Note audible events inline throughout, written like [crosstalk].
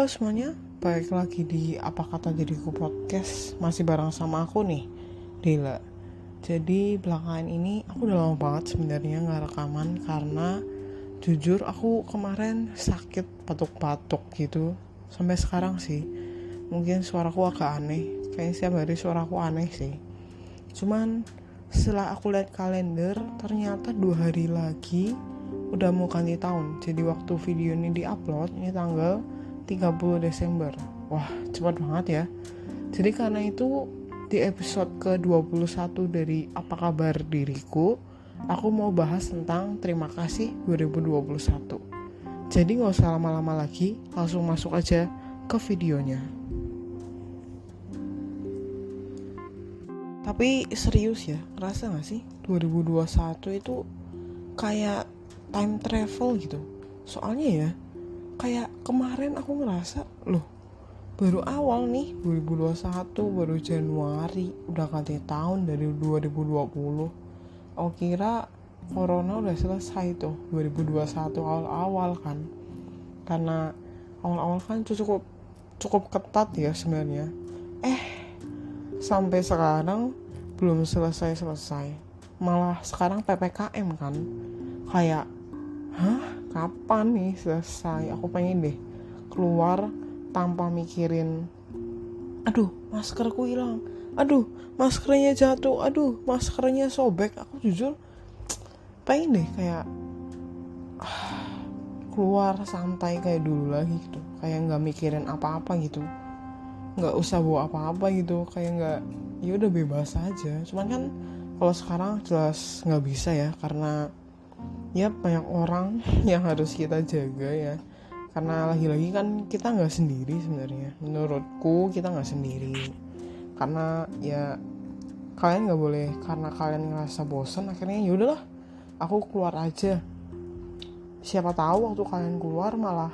Halo semuanya, balik lagi di Apa Kata Diriku Podcast. Masih bareng sama aku nih, Dila Jadi belakangan ini aku udah lama banget sebenarnya nggak rekaman Karena jujur aku kemarin sakit batuk-batuk gitu. Sampai sekarang sih Mungkin suaraku agak aneh. Kayaknya setiap hari suaraku aneh sih. Cuman setelah aku lihat kalender Ternyata dua hari lagi udah mau ganti tahun. Jadi waktu video ini diupload Ini tanggal 30 Desember. Wah cepat banget ya. Jadi karena itu di episode ke-21 dari Apa Kabar Diriku Aku mau bahas tentang Terima Kasih 2021 Jadi gak usah lama-lama lagi Langsung masuk aja ke videonya. Tapi serius ya Ngerasa gak sih? 2021 itu Kayak time travel gitu. Soalnya ya kayak kemarin aku ngerasa loh baru awal nih 2021 baru Januari udah ganti tahun dari 2020 aku kira corona udah selesai tuh 2021 awal-awal kan. Karena awal-awal kan cukup cukup ketat ya sebenarnya. Eh sampai sekarang belum selesai-selesai. Malah sekarang PPKM kan. Kayak hah kapan nih selesai? Aku pengen deh keluar tanpa mikirin aduh maskerku hilang. Aduh maskernya jatuh. Aduh maskernya sobek. Aku jujur pengen deh kayak [sighs] keluar santai kayak dulu lagi gitu. Kayak nggak mikirin apa-apa gitu. Nggak usah bawa apa-apa gitu. Kayak nggak ya udah bebas aja. Cuman kan kalau sekarang jelas nggak bisa ya karena ya banyak orang yang harus kita jaga ya. Karena lagi-lagi kan kita nggak sendiri sebenarnya. Menurutku kita nggak sendiri. Karena ya kalian nggak boleh karena kalian ngerasa bosan akhirnya ya udahlah aku keluar aja. Siapa tahu waktu kalian keluar malah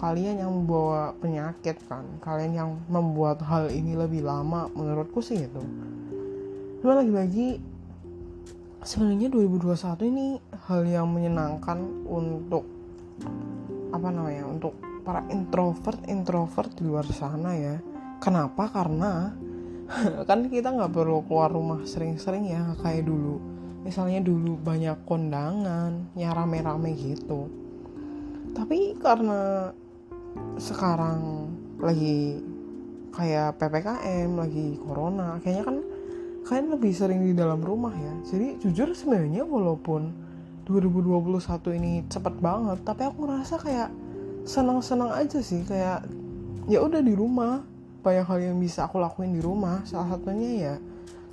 kalian yang membawa penyakit kan. Kalian yang membuat hal ini lebih lama menurutku sih itu cuma lagi-lagi sebenarnya 2021 ini hal yang menyenangkan untuk apa namanya untuk para introvert introvert di luar sana ya. Kenapa? Karena [laughs] kan kita nggak perlu keluar rumah sering-sering ya kayak dulu. Misalnya dulu banyak kondangan ya rame-rame gitu. Tapi karena sekarang lagi kayak ppkm lagi corona kayaknya kan kalian lebih sering di dalam rumah ya. Jadi jujur sebenarnya walaupun 2021 ini cepet banget tapi aku ngerasa kayak senang-senang aja sih kayak ya udah di rumah banyak hal yang bisa aku lakuin di rumah. Salah satunya ya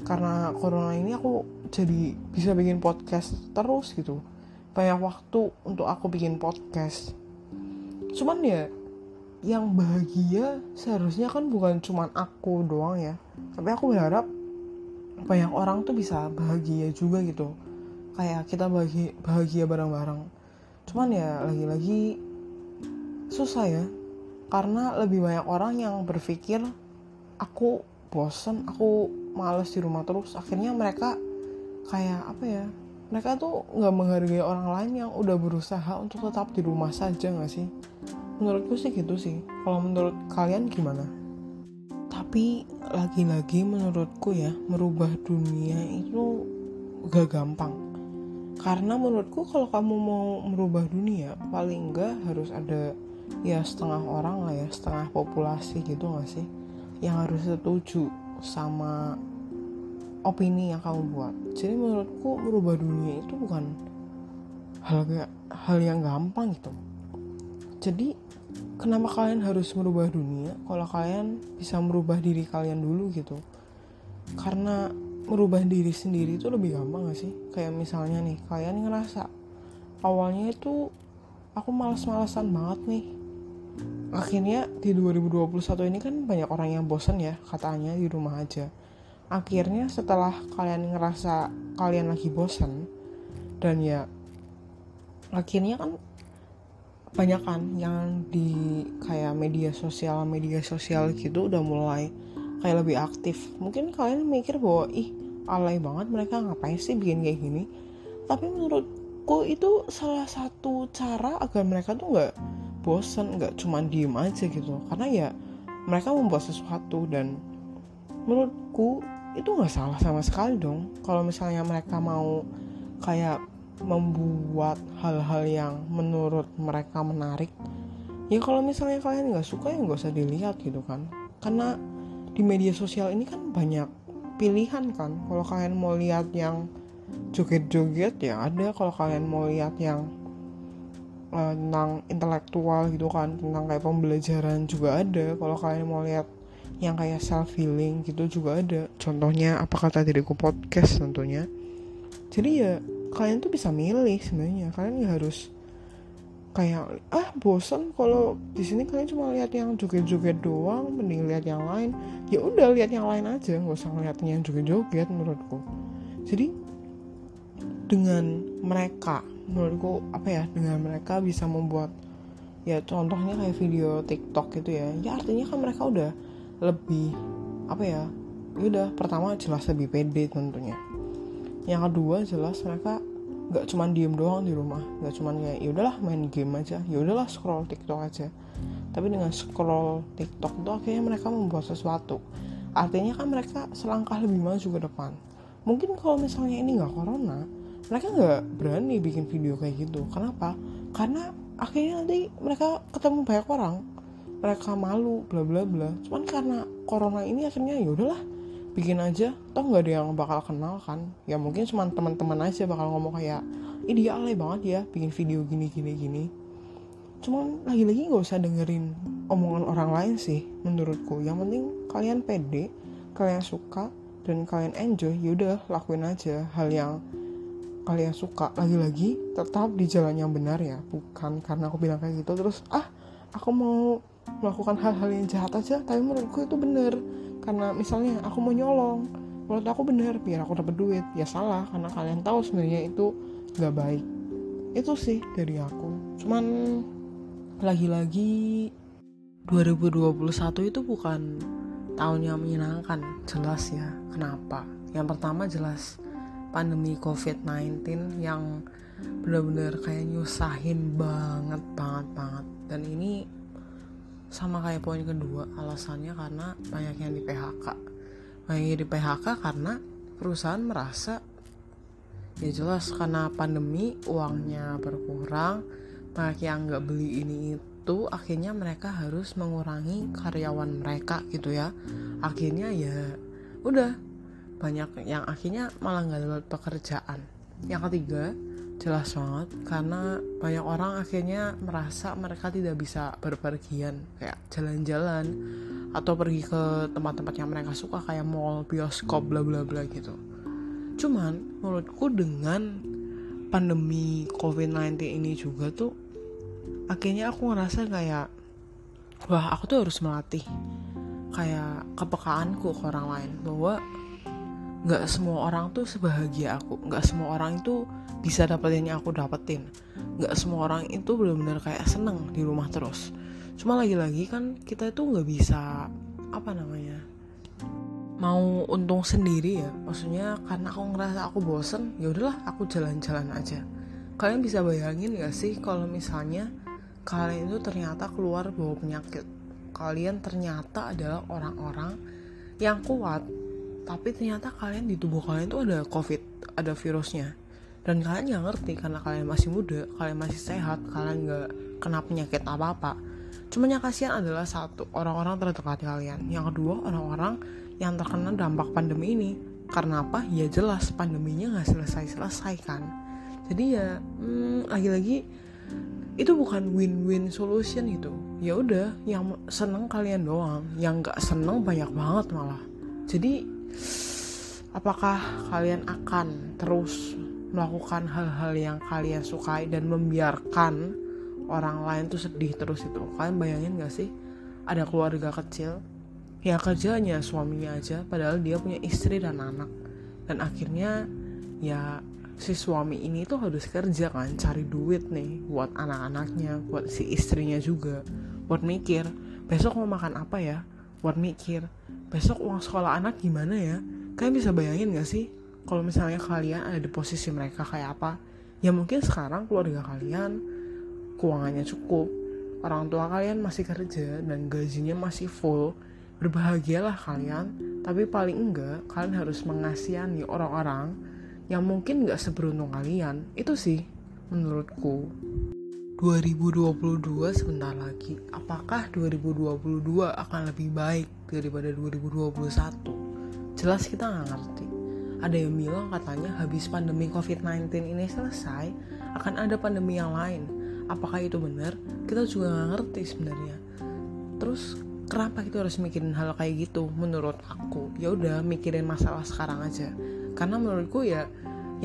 karena corona ini aku jadi bisa bikin podcast terus gitu. Banyak waktu untuk aku bikin podcast. Cuman ya yang bahagia seharusnya kan bukan cuman aku doang ya. Tapi aku berharap banyak orang tuh bisa bahagia juga gitu kayak kita bahagia bahagia bareng-bareng. Cuman ya lagi-lagi susah ya. Karena lebih banyak orang yang berpikir aku bosen aku males di rumah terus. Akhirnya mereka kayak apa ya mereka tuh nggak menghargai orang lain yang udah berusaha untuk tetap di rumah saja nggak sih? Menurutku sih gitu sih. Kalau menurut kalian gimana? Tapi lagi-lagi menurutku ya merubah dunia itu gak gampang karena menurutku kalau kamu mau merubah dunia paling enggak harus ada ya setengah orang lah ya setengah populasi gitu gak sih? Yang harus setuju sama opini yang kamu buat. Jadi menurutku merubah dunia itu bukan hal hal yang gampang gitu. Jadi kenapa kalian harus merubah dunia? Kalau kalian bisa merubah diri kalian dulu gitu. Karena merubah diri sendiri itu lebih gampang gak sih? Kayak misalnya nih kalian ngerasa awalnya itu aku males-malesan banget nih. Akhirnya di 2021 ini kan banyak orang yang bosan ya katanya di rumah aja. Akhirnya setelah kalian ngerasa kalian lagi bosan dan ya akhirnya kan banyak kan yang di kayak media sosial media sosial gitu udah mulai kayak lebih aktif. Mungkin kalian mikir bahwa ih alay banget mereka ngapain sih bikin kayak gini? Tapi menurutku itu salah satu cara agar mereka tuh nggak bosen nggak cuma diem aja gitu. Karena ya mereka membuat sesuatu dan menurutku itu nggak salah sama sekali dong. Kalau misalnya mereka mau kayak membuat hal-hal yang menurut mereka menarik ya kalau misalnya kalian nggak suka ya nggak usah dilihat gitu kan. Karena di media sosial ini kan banyak pilihan kan. Kalau kalian mau lihat yang joget-joget ya ada. Kalau kalian mau lihat yang uh, tentang intelektual gitu kan tentang kayak pembelajaran juga ada. Kalau kalian mau lihat yang kayak self healing gitu juga ada. Contohnya apa kata diriku podcast tentunya jadi ya kalian tuh bisa milih sebenarnya. Kalian nggak harus kayak ah bosan kalau di sini kalian cuma lihat yang joget-joget doang mending lihat yang lain. Ya udah lihat yang lain aja nggak usah ngeliat yang joget-joget menurutku. Jadi dengan mereka menurutku apa ya dengan mereka bisa membuat ya contohnya kayak video TikTok gitu ya ya artinya kan mereka udah lebih apa ya, ya udah pertama jelas lebih pede tentunya. Yang kedua jelas mereka nggak cuma diem doang di rumah nggak cuma kayak ya udahlah main game aja. Ya udahlah scroll TikTok aja. Tapi dengan scroll TikTok itu akhirnya mereka membuat sesuatu. Artinya kan mereka selangkah lebih maju ke depan. Mungkin kalau misalnya ini nggak corona mereka nggak berani bikin video kayak gitu. Kenapa? Karena akhirnya nanti mereka ketemu banyak orang. Mereka malu bla bla bla. Cuman karena corona ini akhirnya ya udahlah bikin aja toh nggak ada yang bakal kenal kan? Ya mungkin cuma teman-teman aja bakal ngomong kayak ini alay banget ya bikin video gini gini gini. Cuman lagi-lagi nggak usah dengerin omongan orang lain sih menurutku. Yang penting kalian pede kalian suka dan kalian enjoy yaudah lakuin aja hal yang kalian suka. Lagi-lagi tetap di jalan yang benar ya bukan karena aku bilang kayak gitu. Terus ah aku mau melakukan hal-hal yang jahat aja tapi menurutku itu bener. Karena misalnya aku mau nyolong menurut aku bener biar aku dapat duit. Ya salah karena kalian tahu sebenarnya itu gak baik. Itu sih dari aku. Cuman lagi-lagi 2021 itu bukan tahun yang menyenangkan. Jelas ya kenapa? Yang pertama jelas pandemi covid-19 yang bener-bener kayak nyusahin banget banget banget. Dan ini sama kayak poin kedua alasannya karena banyak yang di PHK banyak yang di PHK karena perusahaan merasa ya jelas karena pandemi uangnya berkurang banyak yang nggak beli ini itu akhirnya mereka harus mengurangi karyawan mereka gitu ya. Akhirnya ya udah banyak yang akhirnya malah nggak dapat pekerjaan. Yang ketiga jelas banget karena banyak orang akhirnya merasa mereka tidak bisa berpergian kayak jalan-jalan atau pergi ke tempat-tempat yang mereka suka kayak mall, bioskop, bla bla bla gitu. Cuman menurutku dengan pandemi COVID-19 ini juga tuh akhirnya aku ngerasa kayak wah aku tuh harus melatih kayak kepekaanku ke orang lain bahwa nggak semua orang tuh sebahagia aku nggak semua orang itu bisa dapetin yang aku dapetin. Nggak semua orang itu benar-benar kayak seneng di rumah terus. Cuma lagi-lagi kan kita itu nggak bisa apa namanya mau untung sendiri ya. Maksudnya karena aku ngerasa aku bosen ya udahlah aku jalan-jalan aja. Kalian bisa bayangin gak sih kalau misalnya kalian itu ternyata keluar bawa penyakit? Kalian ternyata adalah orang-orang yang kuat tapi ternyata kalian di tubuh kalian tuh ada covid ada virusnya dan kalian nggak ngerti karena kalian masih muda kalian masih sehat kalian nggak kena penyakit apa apa cuma yang kasihan adalah satu orang-orang terdekat kalian. Yang kedua orang-orang yang terkena dampak pandemi ini. Karena apa? Ya jelas pandeminya nggak selesai selesai kan. Jadi ya hmm, lagi-lagi itu bukan win-win solution gitu. Ya udah yang seneng kalian doang. Yang nggak seneng banyak banget malah. Jadi apakah kalian akan terus melakukan hal-hal yang kalian sukai dan membiarkan orang lain tuh sedih terus itu. Kalian bayangin gak sih? Ada keluarga kecil yang kerjanya suaminya aja padahal dia punya istri dan anak. Dan akhirnya ya si suami ini tuh harus kerja kan cari duit nih buat anak-anaknya buat si istrinya juga. Buat mikir besok mau makan apa ya? Buat mikir besok uang sekolah anak gimana ya? Kalian bisa bayangin gak sih kalau misalnya kalian ada di posisi mereka kayak apa ya mungkin sekarang keluarga kalian keuangannya cukup orang tua kalian masih kerja dan gajinya masih full berbahagialah kalian. Tapi paling enggak kalian harus mengasihani orang-orang yang mungkin nggak seberuntung kalian. Itu sih menurutku. 2022 sebentar lagi. Apakah 2022 akan lebih baik daripada 2021 jelas kita nggak ngerti ada yang bilang katanya habis pandemi COVID-19 ini selesai akan ada pandemi yang lain. Apakah itu benar? Kita juga nggak ngerti sebenarnya. Terus kenapa kita harus mikirin hal kayak gitu? Menurut aku ya udah mikirin masalah sekarang aja. Karena menurutku ya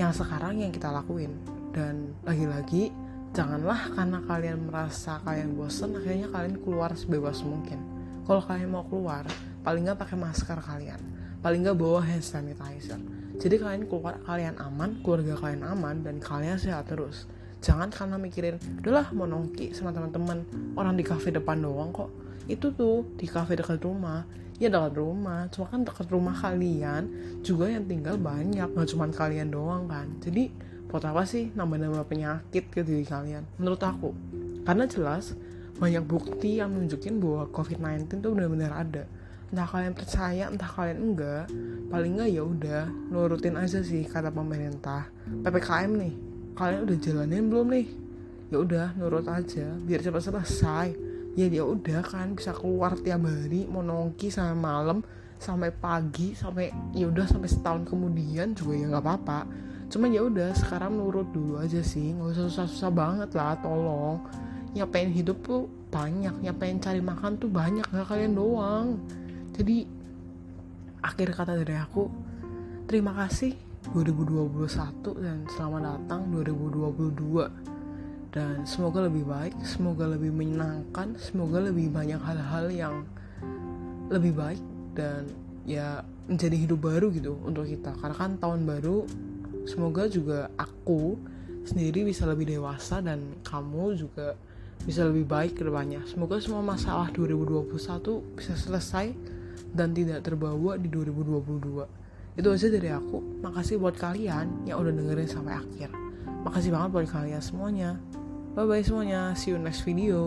yang sekarang yang kita lakuin. Dan lagi-lagi janganlah karena kalian merasa kalian bosen akhirnya kalian keluar sebebas mungkin. Kalau kalian mau keluar paling nggak pakai masker kalian. Paling nggak bawa hand sanitizer jadi kalian keluar kalian aman keluarga kalian aman dan kalian sehat terus. Jangan karena mikirin udahlah mau nongki sama teman-teman orang di cafe depan doang kok. Itu tuh di cafe dekat rumah. Ya dekat rumah. Cuma kan dekat rumah kalian juga yang tinggal banyak nggak cuma kalian doang kan. Jadi buat apa sih nambah-nambah penyakit ke diri kalian? Menurut aku. Karena jelas banyak bukti yang nunjukin bahwa COVID-19 tuh benar-benar ada entah kalian percaya entah kalian enggak paling enggak ya udah nurutin aja sih kata pemerintah. Ppkm nih kalian udah jalanin belum nih? Ya udah nurut aja biar cepat selesai. Ya dia udah kan bisa keluar tiap hari mau sampai malam sampai pagi sampai ya udah sampai setahun kemudian juga ya nggak apa-apa. Cuman ya udah sekarang nurut dulu aja sih nggak usah susah-susah banget lah tolong. Pengen hidup tuh banyak pengen cari makan tuh banyak nggak kalian doang jadi akhir kata dari aku terima kasih 2021 dan selamat datang 2022 dan semoga lebih baik, semoga lebih menyenangkan, semoga lebih banyak hal-hal yang lebih baik dan ya menjadi hidup baru gitu untuk kita. Karena kan tahun baru, semoga juga aku sendiri bisa lebih dewasa dan kamu juga bisa lebih baik ke depannya. Semoga semua masalah 2021 bisa selesai dan tidak terbawa di 2022. Itu aja dari aku. Makasih buat kalian yang udah dengerin sampai akhir. Makasih banget buat kalian semuanya. Bye bye semuanya. See you next video.